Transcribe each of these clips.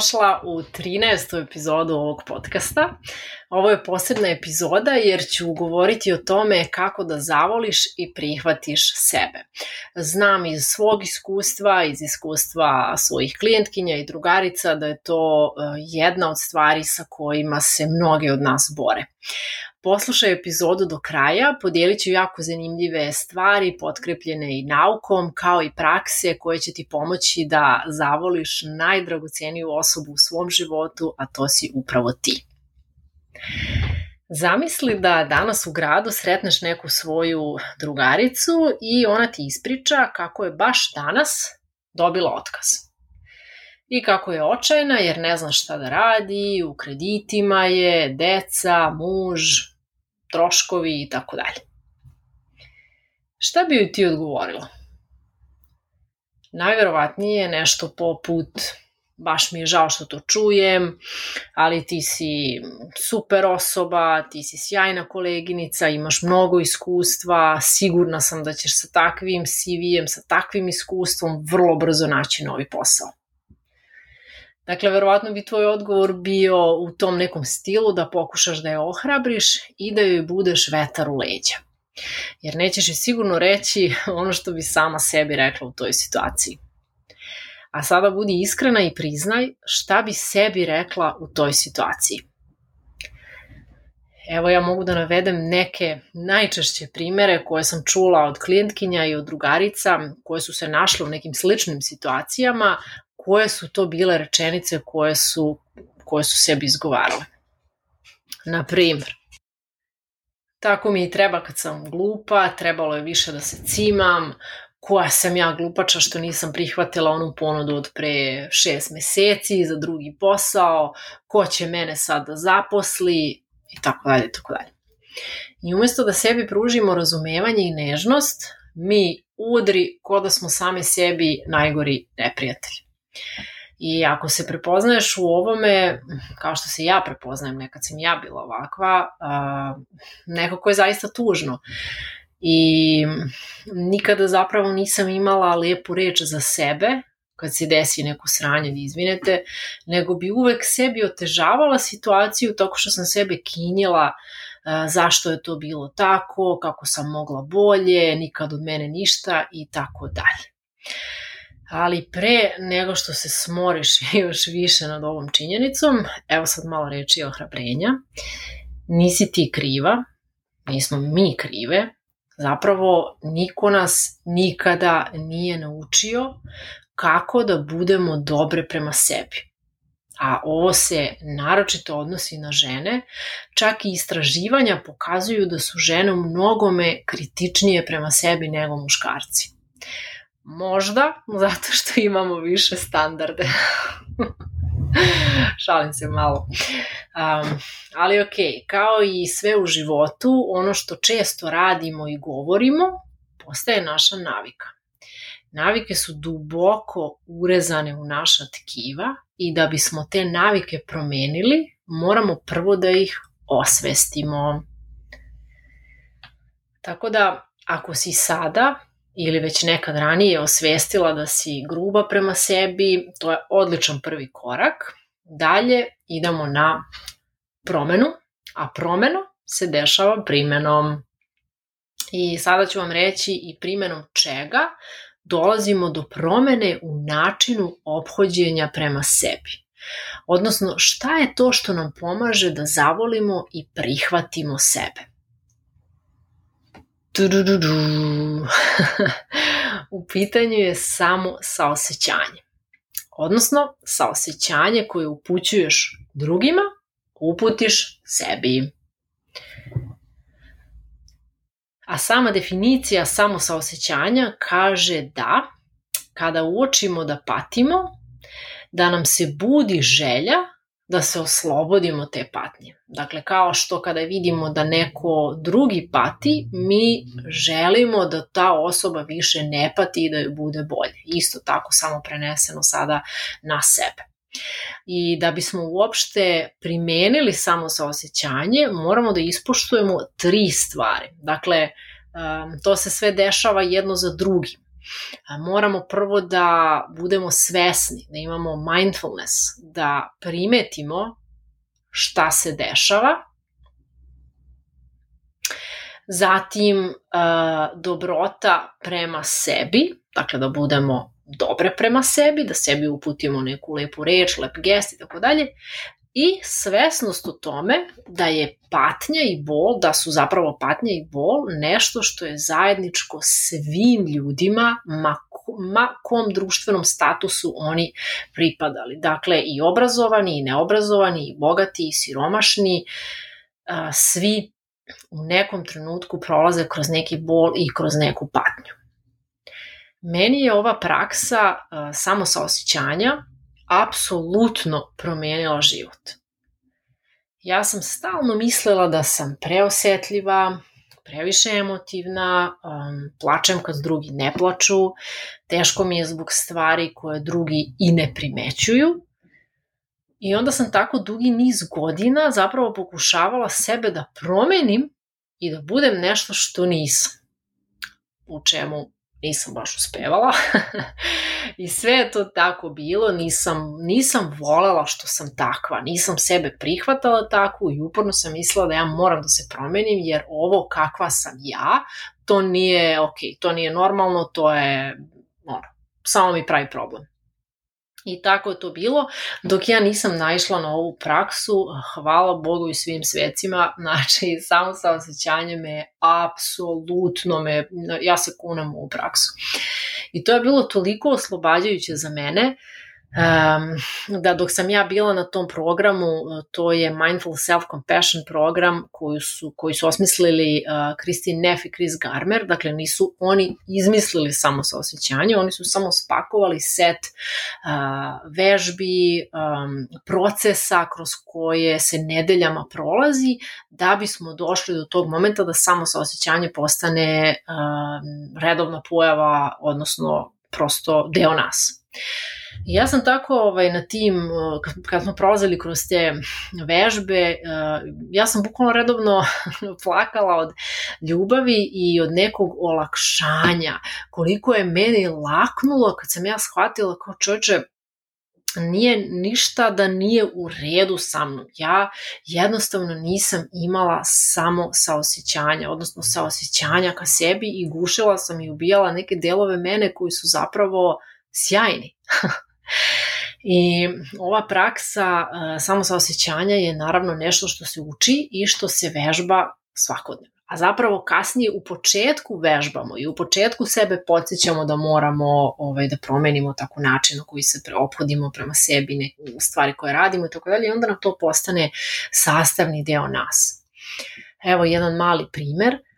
Dobrodošla u 13. epizodu ovog podcasta. Ovo je posebna epizoda jer ću govoriti o tome kako da zavoliš i prihvatiš sebe. Znam iz svog iskustva, iz iskustva svojih klijentkinja i drugarica da je to e, jedna od stvari sa kojima se mnoge od nas bore. Poslušaj epizodu do kraja, podijelit ću jako zanimljive stvari potkrepljene i naukom, kao i prakse koje će ti pomoći da zavoliš najdragoceniju osobu u svom životu, a to si upravo ti. Zamisli da danas u gradu sretneš neku svoju drugaricu i ona ti ispriča kako je baš danas dobila otkaz. I kako je očajna jer ne zna šta da radi, u kreditima je, deca, muž, troškovi i tako dalje. Šta bi joj ti odgovorila? Najverovatnije nešto poput baš mi je žao što to čujem, ali ti si super osoba, ti si sjajna koleginica, imaš mnogo iskustva, sigurna sam da ćeš sa takvim CV-em, sa takvim iskustvom vrlo brzo naći novi posao. Dakle, verovatno bi tvoj odgovor bio u tom nekom stilu da pokušaš da je ohrabriš i da joj budeš vetar u leđa. Jer nećeš joj sigurno reći ono što bi sama sebi rekla u toj situaciji. A sada budi iskrena i priznaj šta bi sebi rekla u toj situaciji. Evo ja mogu da navedem neke najčešće primere koje sam čula od klijentkinja i od drugarica koje su se našle u nekim sličnim situacijama, koje su to bile rečenice koje su, koje su sebi izgovarale. Na primjer, tako mi i treba kad sam glupa, trebalo je više da se cimam, koja sam ja glupača što nisam prihvatila onu ponudu od pre šest meseci za drugi posao, ko će mene sad da zaposli i tako dalje, tako dalje. I umesto da sebi pružimo razumevanje i nežnost, mi udri ko da smo same sebi najgori neprijatelji. I ako se prepoznaješ u ovome, kao što se ja prepoznajem, nekad sam ja bila ovakva, nekako je zaista tužno. I nikada zapravo nisam imala lepu reč za sebe, kad se desi neko sranje, da izvinete, nego bi uvek sebi otežavala situaciju tako što sam sebe kinjela zašto je to bilo tako, kako sam mogla bolje, nikad od mene ništa i tako dalje ali pre nego što se smoriš još više nad ovom činjenicom, evo sad malo reči ohrabrenja, nisi ti kriva, nismo mi krive, zapravo niko nas nikada nije naučio kako da budemo dobre prema sebi. A ovo se naročito odnosi na žene, čak i istraživanja pokazuju da su žene u mnogome kritičnije prema sebi nego muškarci. Možda, zato što imamo više standarde. Šalim se malo. Um, ali ok, kao i sve u životu, ono što često radimo i govorimo, postaje naša navika. Navike su duboko urezane u naša tkiva i da bismo te navike promenili, moramo prvo da ih osvestimo. Tako da, ako si sada ili već nekad ranije osvestila da si gruba prema sebi, to je odličan prvi korak. Dalje idemo na promenu, a promenu se dešava primenom. I sada ću vam reći i primenom čega dolazimo do promene u načinu ophođenja prema sebi. Odnosno, šta je to što nam pomaže da zavolimo i prihvatimo sebe? u pitanju je samo saosećanje. Odnosno, saosećanje koje upućuješ drugima, uputiš sebi. A sama definicija samosaosećanja kaže da kada uočimo da patimo, da nam se budi želja da se oslobodimo te patnje. Dakle, kao što kada vidimo da neko drugi pati, mi želimo da ta osoba više ne pati i da joj bude bolje. Isto tako samo preneseno sada na sebe. I da bismo uopšte primenili samo saosećanje, moramo da ispoštujemo tri stvari. Dakle, um, to se sve dešava jedno za drugim moramo prvo da budemo svesni, da imamo mindfulness, da primetimo šta se dešava, zatim dobrota prema sebi, dakle da budemo dobre prema sebi, da sebi uputimo neku lepu reč, lep gest i tako dalje, i svesnost o tome da je patnja i bol, da su zapravo patnja i bol nešto što je zajedničko svim ljudima, ma, ma kom društvenom statusu oni pripadali. Dakle, i obrazovani, i neobrazovani, i bogati, i siromašni, svi u nekom trenutku prolaze kroz neki bol i kroz neku patnju. Meni je ova praksa samo saosećanja apsolutno promijenila život. Ja sam stalno mislila da sam preosetljiva, previše emotivna, um, plačem kad drugi ne plaču, teško mi je zbog stvari koje drugi i ne primećuju. I onda sam tako dugi niz godina zapravo pokušavala sebe da promenim i da budem nešto što nisam. U čemu nisam baš uspevala i sve je to tako bilo, nisam, nisam volela što sam takva, nisam sebe prihvatala takvu i uporno sam mislila da ja moram da se promenim jer ovo kakva sam ja, to nije ok, to nije normalno, to je ono, samo mi pravi problem. I tako je to bilo, dok ja nisam naišla na ovu praksu, hvala Bogu i svim svecima, znači samo sa osjećanjem me apsolutno me, ja se kunem u praksu. I to je bilo toliko oslobađajuće za mene, um, da dok sam ja bila na tom programu, to je Mindful Self-Compassion program koju su, koji su osmislili uh, Christine Neff i Chris Garmer, dakle nisu oni izmislili samo sa osjećanje, oni su samo spakovali set uh, vežbi, um, procesa kroz koje se nedeljama prolazi da bismo došli do tog momenta da samo sa osjećanje postane um, redovna pojava, odnosno prosto deo nas. I ja sam tako ovaj, na tim, kad, smo prolazili kroz te vežbe, ja sam bukvalno redovno plakala od ljubavi i od nekog olakšanja. Koliko je meni laknulo kad sam ja shvatila kao čoveče, nije ništa da nije u redu sa mnom. Ja jednostavno nisam imala samo saosećanja, odnosno saosećanja ka sebi i gušila sam i ubijala neke delove mene koji su zapravo sjajni. I ova praksa uh, samosaosećanja je naravno nešto što se uči i što se vežba svakodnevno. A zapravo kasnije u početku vežbamo i u početku sebe podsjećamo da moramo ovaj, da promenimo tako način na koji se ophodimo prema sebi, neke stvari koje radimo i tako dalje i onda nam to postane sastavni deo nas. Evo jedan mali primer –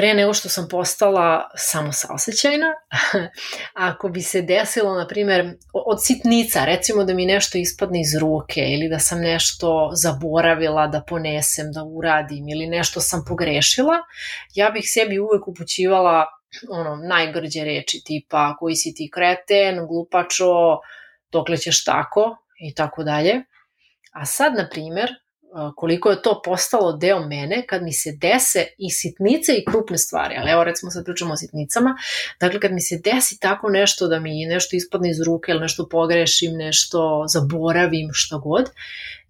pre nego što sam postala samo saosećajna, ako bi se desilo, na primer, od sitnica, recimo da mi nešto ispadne iz ruke ili da sam nešto zaboravila da ponesem, da uradim ili nešto sam pogrešila, ja bih sebi uvek upućivala ono, najgrđe reči tipa koji si ti kreten, glupačo, dokle ćeš tako i tako dalje. A sad, na primer, koliko je to postalo deo mene kad mi se dese i sitnice i krupne stvari, ali evo recimo sad pričamo o sitnicama, dakle kad mi se desi tako nešto da mi nešto ispadne iz ruke ili nešto pogrešim, nešto zaboravim, što god,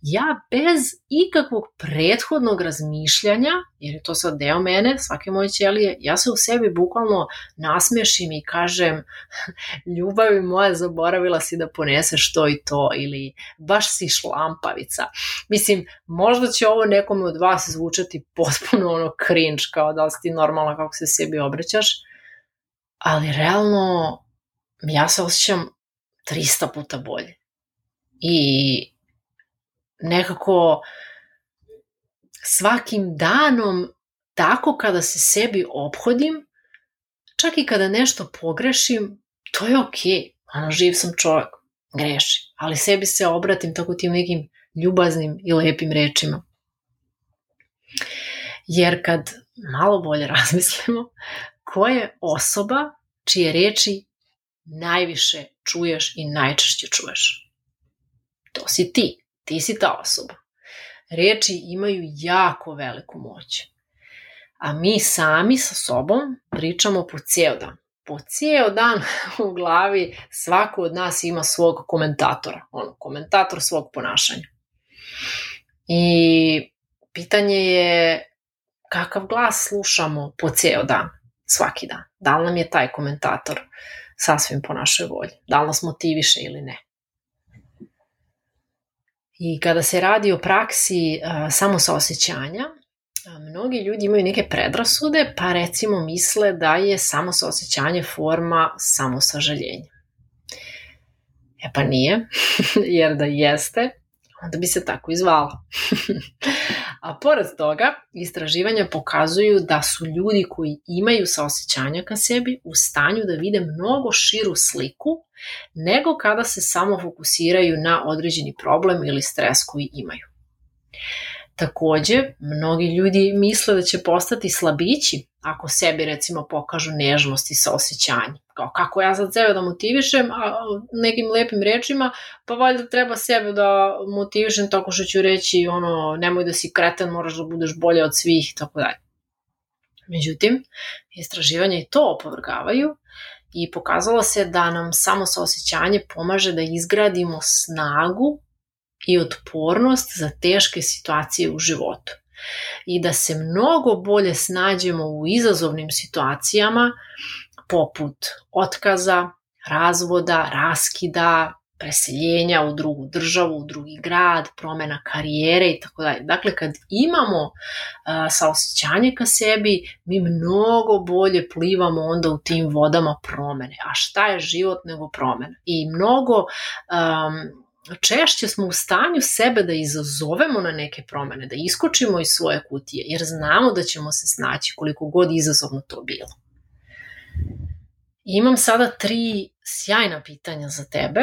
ja bez ikakvog prethodnog razmišljanja, jer je to sad deo mene, svake moje ćelije, ja se u sebi bukvalno nasmešim i kažem ljubavi moja zaboravila si da poneseš to i to ili baš si šlampavica. Mislim, možda će ovo nekome od vas zvučati potpuno ono cringe, kao da li ti normalna kako se sebi obraćaš, ali realno ja se osjećam 300 puta bolje. I nekako svakim danom tako kada se sebi obhodim, čak i kada nešto pogrešim, to je okej. Okay. Ono, živ sam čovjek, greši. Ali sebi se obratim tako tim nekim ljubaznim i lepim rečima. Jer kad malo bolje razmislimo, ko je osoba čije reči najviše čuješ i najčešće čuješ? To si ti. Ti si ta osoba. Reči imaju jako veliku moć. A mi sami sa sobom pričamo po cijel dan. Po cijel dan u glavi svako od nas ima svog komentatora. Ono, komentator svog ponašanja. I pitanje je kakav glas slušamo po cijel dan, svaki dan. Da li nam je taj komentator sasvim po našoj volji? Da li nas motiviše ili ne? I kada se radi o praksi a, samosaosećanja, a, mnogi ljudi imaju neke predrasude, pa recimo misle da je samosaosećanje forma samosažaljenja. E pa nije, jer da jeste, onda bi se tako i zvala. A pored toga, istraživanja pokazuju da su ljudi koji imaju saosećanja ka sebi u stanju da vide mnogo širu sliku nego kada se samo fokusiraju na određeni problem ili stres koji imaju. Takođe, mnogi ljudi misle da će postati slabići ako sebi recimo pokažu nežnost i saosećanje. Kao kako ja sad sebe da motivišem a, nekim lepim rečima, pa valjda treba sebe da motivišem tako što ću reći ono nemoj da si kreten, moraš da budeš bolje od svih i tako dalje. Međutim, istraživanja i to opovrgavaju i pokazalo se da nam samo saosećanje pomaže da izgradimo snagu i otpornost za teške situacije u životu i da se mnogo bolje snađemo u izazovnim situacijama poput otkaza, razvoda, raskida, preseljenja u drugu državu, u drugi grad, promena karijere i tako dalje. Dakle, kad imamo uh, saosećanje ka sebi, mi mnogo bolje plivamo onda u tim vodama promene. A šta je život nego promena? I mnogo um, češće smo u stanju sebe da izazovemo na neke promene, da iskočimo iz svoje kutije, jer znamo da ćemo se snaći koliko god izazovno to bilo. Imam sada tri sjajna pitanja za tebe.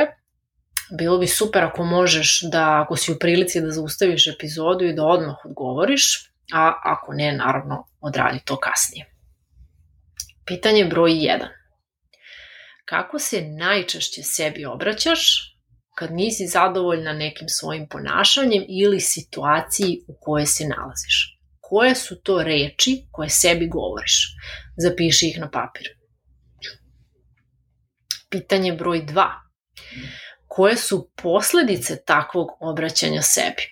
Bilo bi super ako možeš da, ako si u prilici da zaustaviš epizodu i da odmah odgovoriš, a ako ne, naravno, odradi to kasnije. Pitanje broj 1. Kako se najčešće sebi obraćaš kad nisi zadovoljna nekim svojim ponašanjem ili situaciji u kojoj se nalaziš. Koje su to reči koje sebi govoriš? Zapiši ih na papir. Pitanje broj 2. Koje su posledice takvog obraćanja sebi?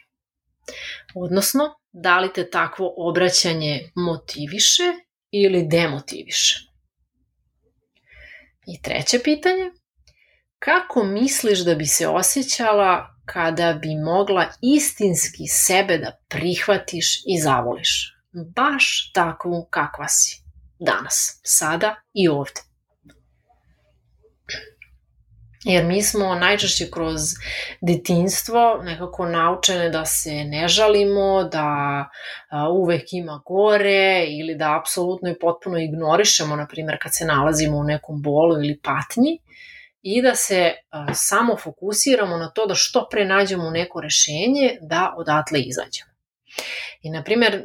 Odnosno, da li te takvo obraćanje motiviše ili demotiviše? I treće pitanje, Kako misliš da bi se osjećala kada bi mogla istinski sebe da prihvatiš i zavoliš? Baš takvu kakva si. Danas, sada i ovde. Jer mi smo najčešće kroz detinstvo nekako naučene da se ne žalimo, da uvek ima gore ili da apsolutno i potpuno ignorišemo, na primjer, kad se nalazimo u nekom bolu ili patnji i da se samo fokusiramo na to da što pre nađemo neko rešenje da odatle izađemo. I, na primjer,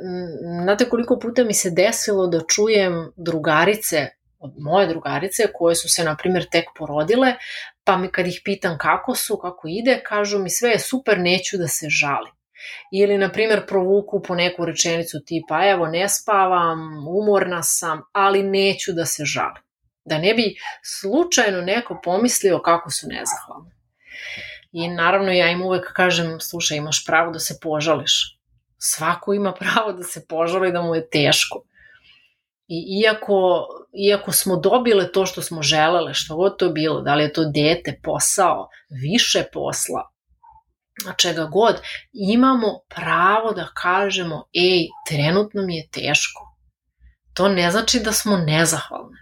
znate koliko puta mi se desilo da čujem drugarice, od moje drugarice, koje su se, na primjer, tek porodile, pa mi kad ih pitam kako su, kako ide, kažu mi sve je super, neću da se žalim. Ili, na primjer, provuku po neku rečenicu tipa, evo, ne spavam, umorna sam, ali neću da se žalim da ne bi slučajno neko pomislio kako su nezahvalni. I naravno ja im uvek kažem, slušaj, imaš pravo da se požališ. Svako ima pravo da se požali da mu je teško. I iako, iako smo dobile to što smo želele, što god to bilo, da li je to dete, posao, više posla, čega god, imamo pravo da kažemo, ej, trenutno mi je teško. To ne znači da smo nezahvalne.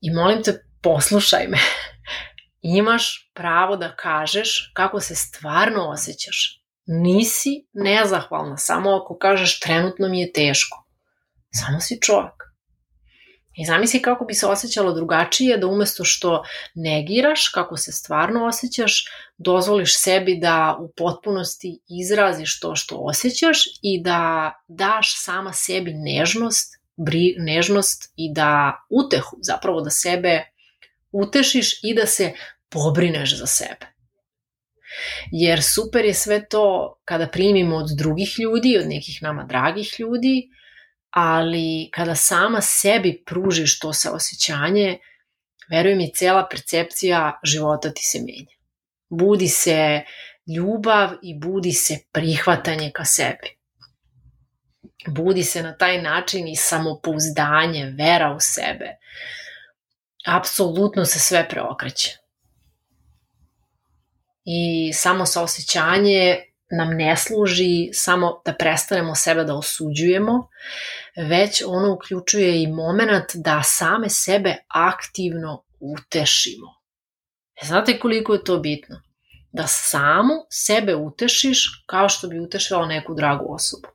I molim te, poslušaj me. Imaš pravo da kažeš kako se stvarno osjećaš. Nisi nezahvalna samo ako kažeš trenutno mi je teško. Samo si čovjek. I zamisli kako bi se osjećalo drugačije da umesto što negiraš kako se stvarno osjećaš, dozvoliš sebi da u potpunosti izraziš to što osjećaš i da daš sama sebi nežnost, bri, nežnost i da utehu, zapravo da sebe utešiš i da se pobrineš za sebe. Jer super je sve to kada primimo od drugih ljudi, od nekih nama dragih ljudi, ali kada sama sebi pružiš to osjećanje, veruj mi, cela percepcija života ti se menja. Budi se ljubav i budi se prihvatanje ka sebi. Budi se na taj način i samopouzdanje, vera u sebe. Apsolutno se sve preokreće. I samo saosećanje nam ne služi samo da prestanemo sebe da osuđujemo, već ono uključuje i moment da same sebe aktivno utešimo. E, znate koliko je to bitno? Da samu sebe utešiš kao što bi utešila neku dragu osobu.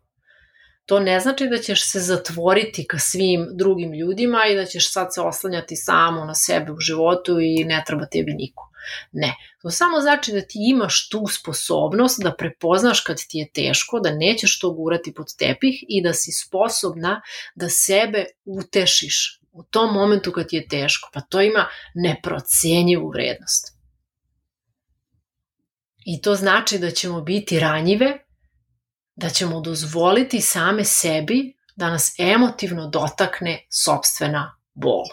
To ne znači da ćeš se zatvoriti ka svim drugim ljudima i da ćeš sad se oslanjati samo na sebe u životu i ne treba tebi niko. Ne, to samo znači da ti imaš tu sposobnost da prepoznaš kad ti je teško, da nećeš to gurati pod tepih i da si sposobna da sebe utešiš u tom momentu kad ti je teško. Pa to ima neprocenjivu vrednost. I to znači da ćemo biti ranjive, da ćemo dozvoliti same sebi da nas emotivno dotakne sobstvena bol.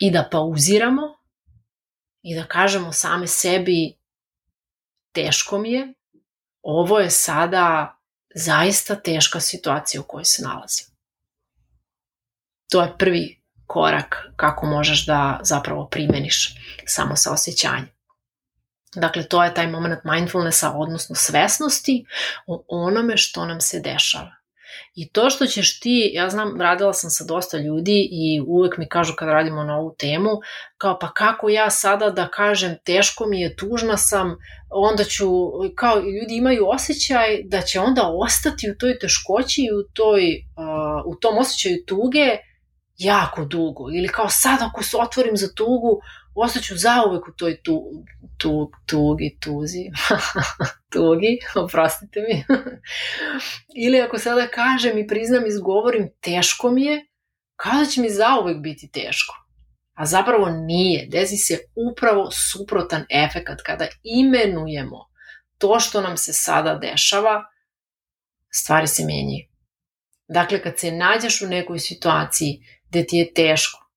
I da pauziramo i da kažemo same sebi teško mi je, ovo je sada zaista teška situacija u kojoj se nalazim. To je prvi korak kako možeš da zapravo primeniš samo sa osjećanjem. Dakle, to je taj moment mindfulnessa, odnosno svesnosti o onome što nam se dešava. I to što ćeš ti, ja znam, radila sam sa dosta ljudi i uvek mi kažu kad radimo na ovu temu, kao pa kako ja sada da kažem teško mi je, tužna sam, onda ću, kao ljudi imaju osjećaj da će onda ostati u toj teškoći i u, toj, uh, u tom osjećaju tuge jako dugo. Ili kao sad ako se otvorim za tugu, ostaću zauvek u toj tu, tu, tugi, tuzi, tugi, oprostite mi. Ili ako sada kažem i priznam i izgovorim teško mi je, kada će mi zauvek biti teško? A zapravo nije. Desi se upravo suprotan efekat kada imenujemo to što nam se sada dešava, stvari se menjaju. Dakle, kad se nađeš u nekoj situaciji gde ti je teško,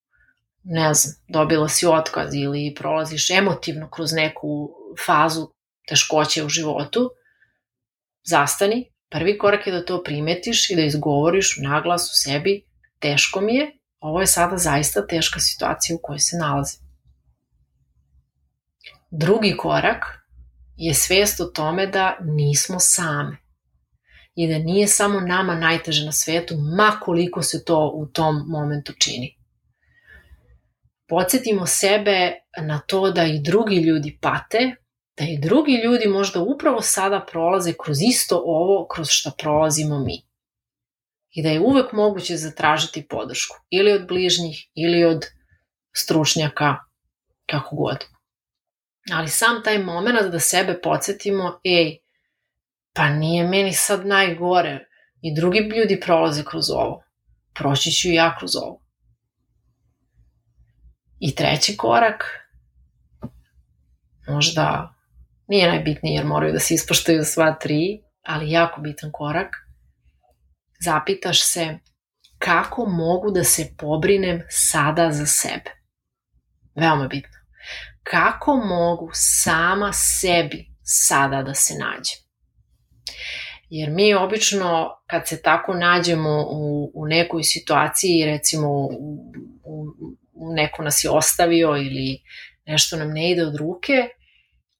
ne znam, dobila si otkaz ili prolaziš emotivno kroz neku fazu teškoće u životu, zastani, prvi korak je da to primetiš i da izgovoriš u naglas u sebi, teško mi je, ovo je sada zaista teška situacija u kojoj se nalazim. Drugi korak je svest o tome da nismo same i da nije samo nama najteže na svetu, ma koliko se to u tom momentu čini podsjetimo sebe na to da i drugi ljudi pate, da i drugi ljudi možda upravo sada prolaze kroz isto ovo kroz što prolazimo mi. I da je uvek moguće zatražiti podršku, ili od bližnjih, ili od stručnjaka, kako god. Ali sam taj moment da sebe podsjetimo, ej, pa nije meni sad najgore, i drugi ljudi prolaze kroz ovo. Proći ću i ja kroz ovo. I treći korak, možda nije najbitniji jer moraju da se ispoštaju sva tri, ali jako bitan korak, zapitaš se kako mogu da se pobrinem sada za sebe. Veoma bitno. Kako mogu sama sebi sada da se nađem? Jer mi obično kad se tako nađemo u, u nekoj situaciji, recimo u, u, neko nas je ostavio ili nešto nam ne ide od ruke,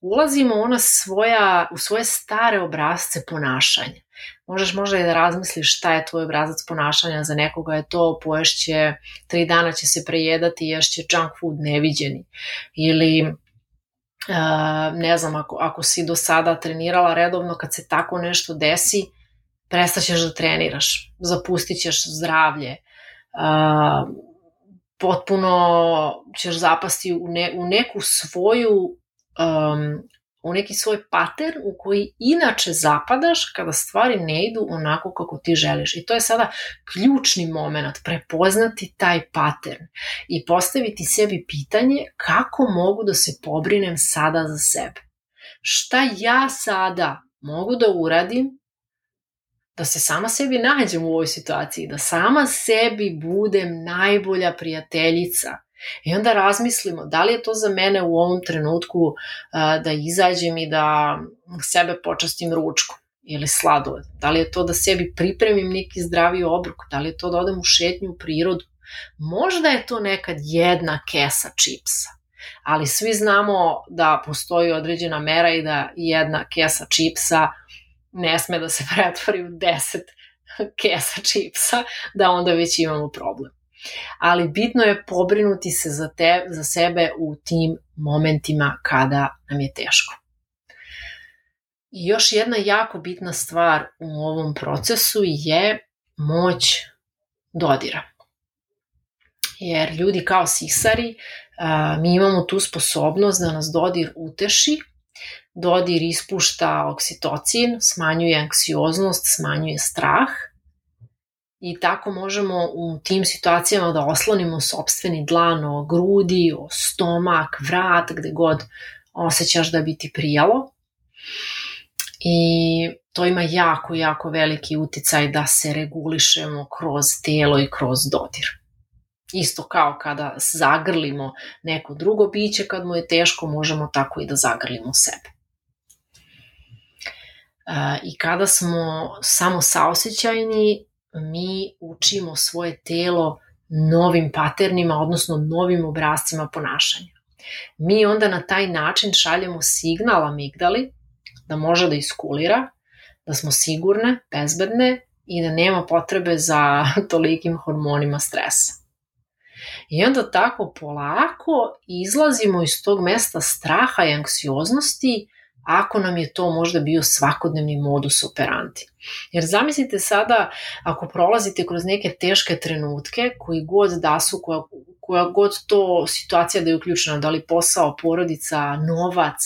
ulazimo ona svoja, u svoje stare obrazce ponašanja. Možeš možda i da razmisliš šta je tvoj obrazac ponašanja, za nekoga je to poješće, tri dana će se prejedati i ješće junk food neviđeni. Ili ne znam, ako, ako si do sada trenirala redovno, kad se tako nešto desi, prestaćeš da treniraš, zapustit ćeš zdravlje, potpuno ćeš zapasti u, ne, u neku svoju um, u neki svoj pattern u koji inače zapadaš kada stvari ne idu onako kako ti želiš. I to je sada ključni moment, prepoznati taj pattern i postaviti sebi pitanje kako mogu da se pobrinem sada za sebe. Šta ja sada mogu da uradim da se sama sebi nađem u ovoj situaciji, da sama sebi budem najbolja prijateljica. I onda razmislimo da li je to za mene u ovom trenutku da izađem i da sebe počastim ručkom ili sladoled. Da li je to da sebi pripremim neki zdravi obrok, da li je to da odem u šetnju u prirodu. Možda je to nekad jedna kesa čipsa, ali svi znamo da postoji određena mera i da jedna kesa čipsa ne sme da se pretvori u 10 kesa čipsa, da onda već imamo problem. Ali bitno je pobrinuti se za, te, za sebe u tim momentima kada nam je teško. I još jedna jako bitna stvar u ovom procesu je moć dodira. Jer ljudi kao sisari, mi imamo tu sposobnost da nas dodir uteši Dodir ispušta oksitocin, smanjuje anksioznost, smanjuje strah i tako možemo u tim situacijama da oslonimo sobstveni dlan o grudi, o stomak, vrat, gde god osjećaš da bi ti prijalo. I to ima jako, jako veliki uticaj da se regulišemo kroz telo i kroz dodir. Isto kao kada zagrlimo neko drugo biće kad mu je teško, možemo tako i da zagrlimo sebe. I kada smo samo saosećajni, mi učimo svoje telo novim paternima, odnosno novim obrazcima ponašanja. Mi onda na taj način šaljemo signal amigdali da može da iskulira, da smo sigurne, bezbedne i da nema potrebe za tolikim hormonima stresa. I onda tako polako izlazimo iz tog mesta straha i anksioznosti ako nam je to možda bio svakodnevni modus operandi. Jer zamislite sada, ako prolazite kroz neke teške trenutke, koji god da su, koja, koja god to situacija da je uključena, da li posao, porodica, novac,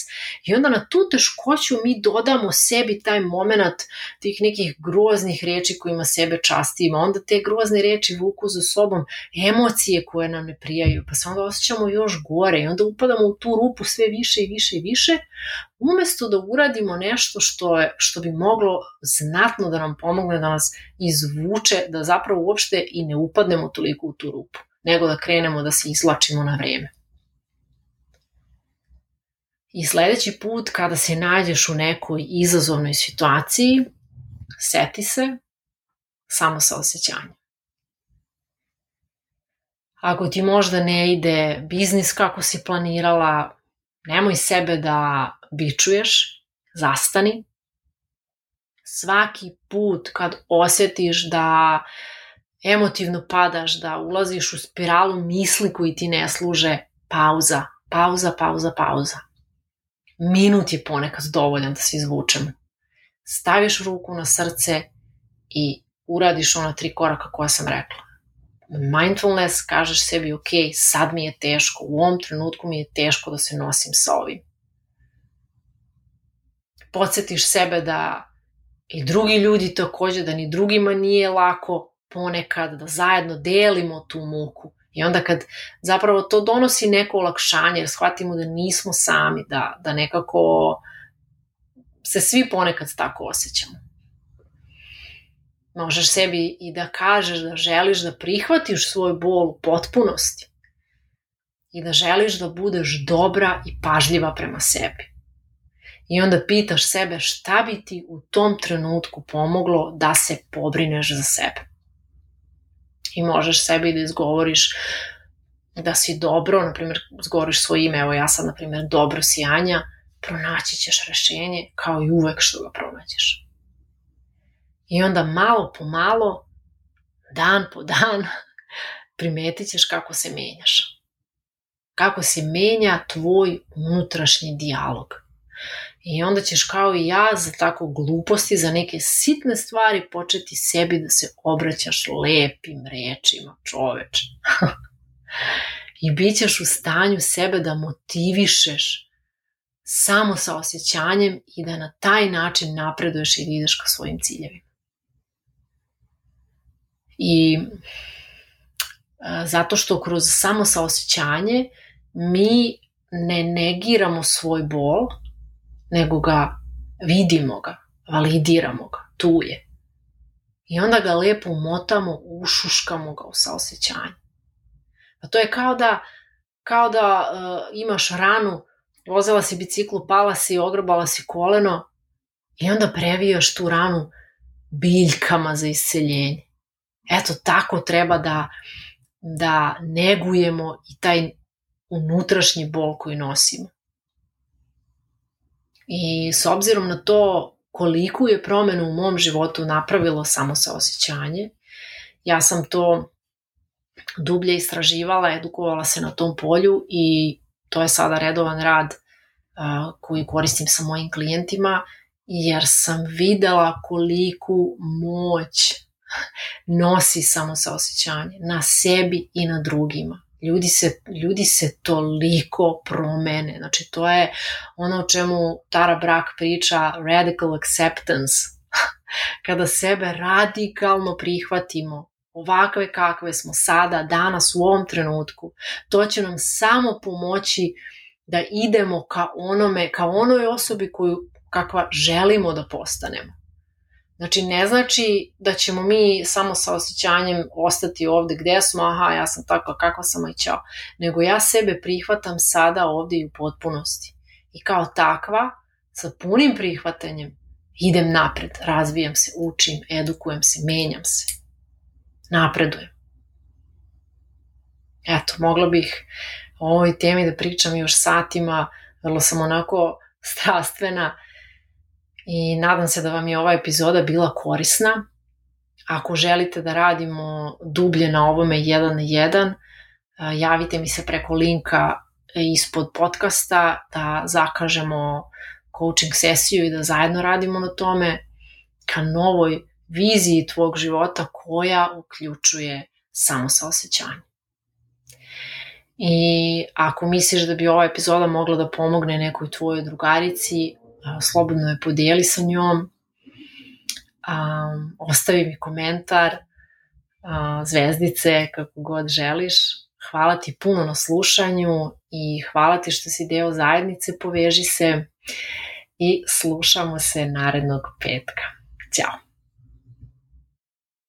i onda na tu teškoću mi dodamo sebi taj moment tih nekih groznih reči kojima sebe častimo, onda te grozne reči vuku za sobom emocije koje nam ne prijaju, pa se onda osjećamo još gore i onda upadamo u tu rupu sve više i više i više, umesto da uradimo nešto što, je, što bi moglo znatno da nam pomogne da nas izvuče, da zapravo uopšte i ne upadnemo toliko u tu rupu, nego da krenemo da se izlačimo na vreme. I sledeći put kada se nađeš u nekoj izazovnoj situaciji, seti se samo sa osjećanjem. Ako ti možda ne ide biznis kako si planirala, nemoj sebe da bičuješ, zastani. Svaki put kad osjetiš da emotivno padaš, da ulaziš u spiralu misli koji ti ne služe, pauza, pauza, pauza, pauza. Minut je ponekad dovoljan da se izvučemo. Staviš ruku na srce i uradiš ona tri koraka koja sam rekla. Mindfulness, kažeš sebi, ok, sad mi je teško, u ovom trenutku mi je teško da se nosim sa ovim podsjetiš sebe da i drugi ljudi takođe, da ni drugima nije lako ponekad, da zajedno delimo tu muku. I onda kad zapravo to donosi neko olakšanje, jer shvatimo da nismo sami, da, da nekako se svi ponekad tako osjećamo. Možeš sebi i da kažeš da želiš da prihvatiš svoj bol u potpunosti i da želiš da budeš dobra i pažljiva prema sebi. I onda pitaš sebe šta bi ti u tom trenutku pomoglo da se pobrineš za sebe. I možeš sebi da izgovoriš da si dobro, na primjer, zgovoriš svoje ime, evo ja sam, na primjer, dobro si Anja, pronaći ćeš rešenje kao i uvek što ga pronađeš. I onda malo po malo, dan po dan, primetit ćeš kako se menjaš. kako se menja tvoj unutrašnji dijalog. I onda ćeš kao i ja za tako gluposti, za neke sitne stvari početi sebi da se obraćaš lepim rečima, čoveč. I bit ćeš u stanju sebe da motivišeš samo sa osjećanjem i da na taj način napreduješ i da ideš ka svojim ciljevima. I zato što kroz samo saosećanje mi ne negiramo svoj bol, nego ga vidimo ga, validiramo ga, tu je. I onda ga lepo umotamo, ušuškamo ga u saosećanje. Pa to je kao da, kao da uh, imaš ranu, vozila si biciklu, pala si, ogrobala si koleno i onda previjaš tu ranu biljkama za isceljenje. Eto, tako treba da, da negujemo i taj unutrašnji bol koji nosimo. I s obzirom na to koliko je promenu u mom životu napravilo samo saosećanje, ja sam to dublje istraživala, edukovala se na tom polju i to je sada redovan rad uh, koji koristim sa mojim klijentima jer sam videla koliku moć nosi samo saosećanje na sebi i na drugima ljudi se, ljudi se toliko promene. Znači, to je ono o čemu Tara Brak priča, radical acceptance. Kada sebe radikalno prihvatimo, ovakve kakve smo sada, danas, u ovom trenutku, to će nam samo pomoći da idemo ka onome, ka onoj osobi koju kakva želimo da postanemo. Znači, ne znači da ćemo mi samo sa osjećanjem ostati ovde gde smo, aha, ja sam takva kakva sam i čao, nego ja sebe prihvatam sada ovde i u potpunosti. I kao takva, sa punim prihvatanjem, idem napred, razvijam se, učim, edukujem se, menjam se, napredujem. Eto, mogla bih o ovoj temi da pričam još satima, vrlo sam onako strastvena, i nadam se da vam je ova epizoda bila korisna. Ako želite da radimo dublje na ovome jedan na jedan, javite mi se preko linka ispod podcasta da zakažemo coaching sesiju i da zajedno radimo na tome ka novoj viziji tvog života koja uključuje samo saosećanje. I ako misliš da bi ova epizoda mogla da pomogne nekoj tvojoj drugarici, slobodno je podijeli sa njom, um, ostavi mi komentar, uh, zvezdice, kako god želiš. Hvala ti puno na slušanju i hvala ti što si deo zajednice, poveži se i slušamo se narednog petka. Ćao!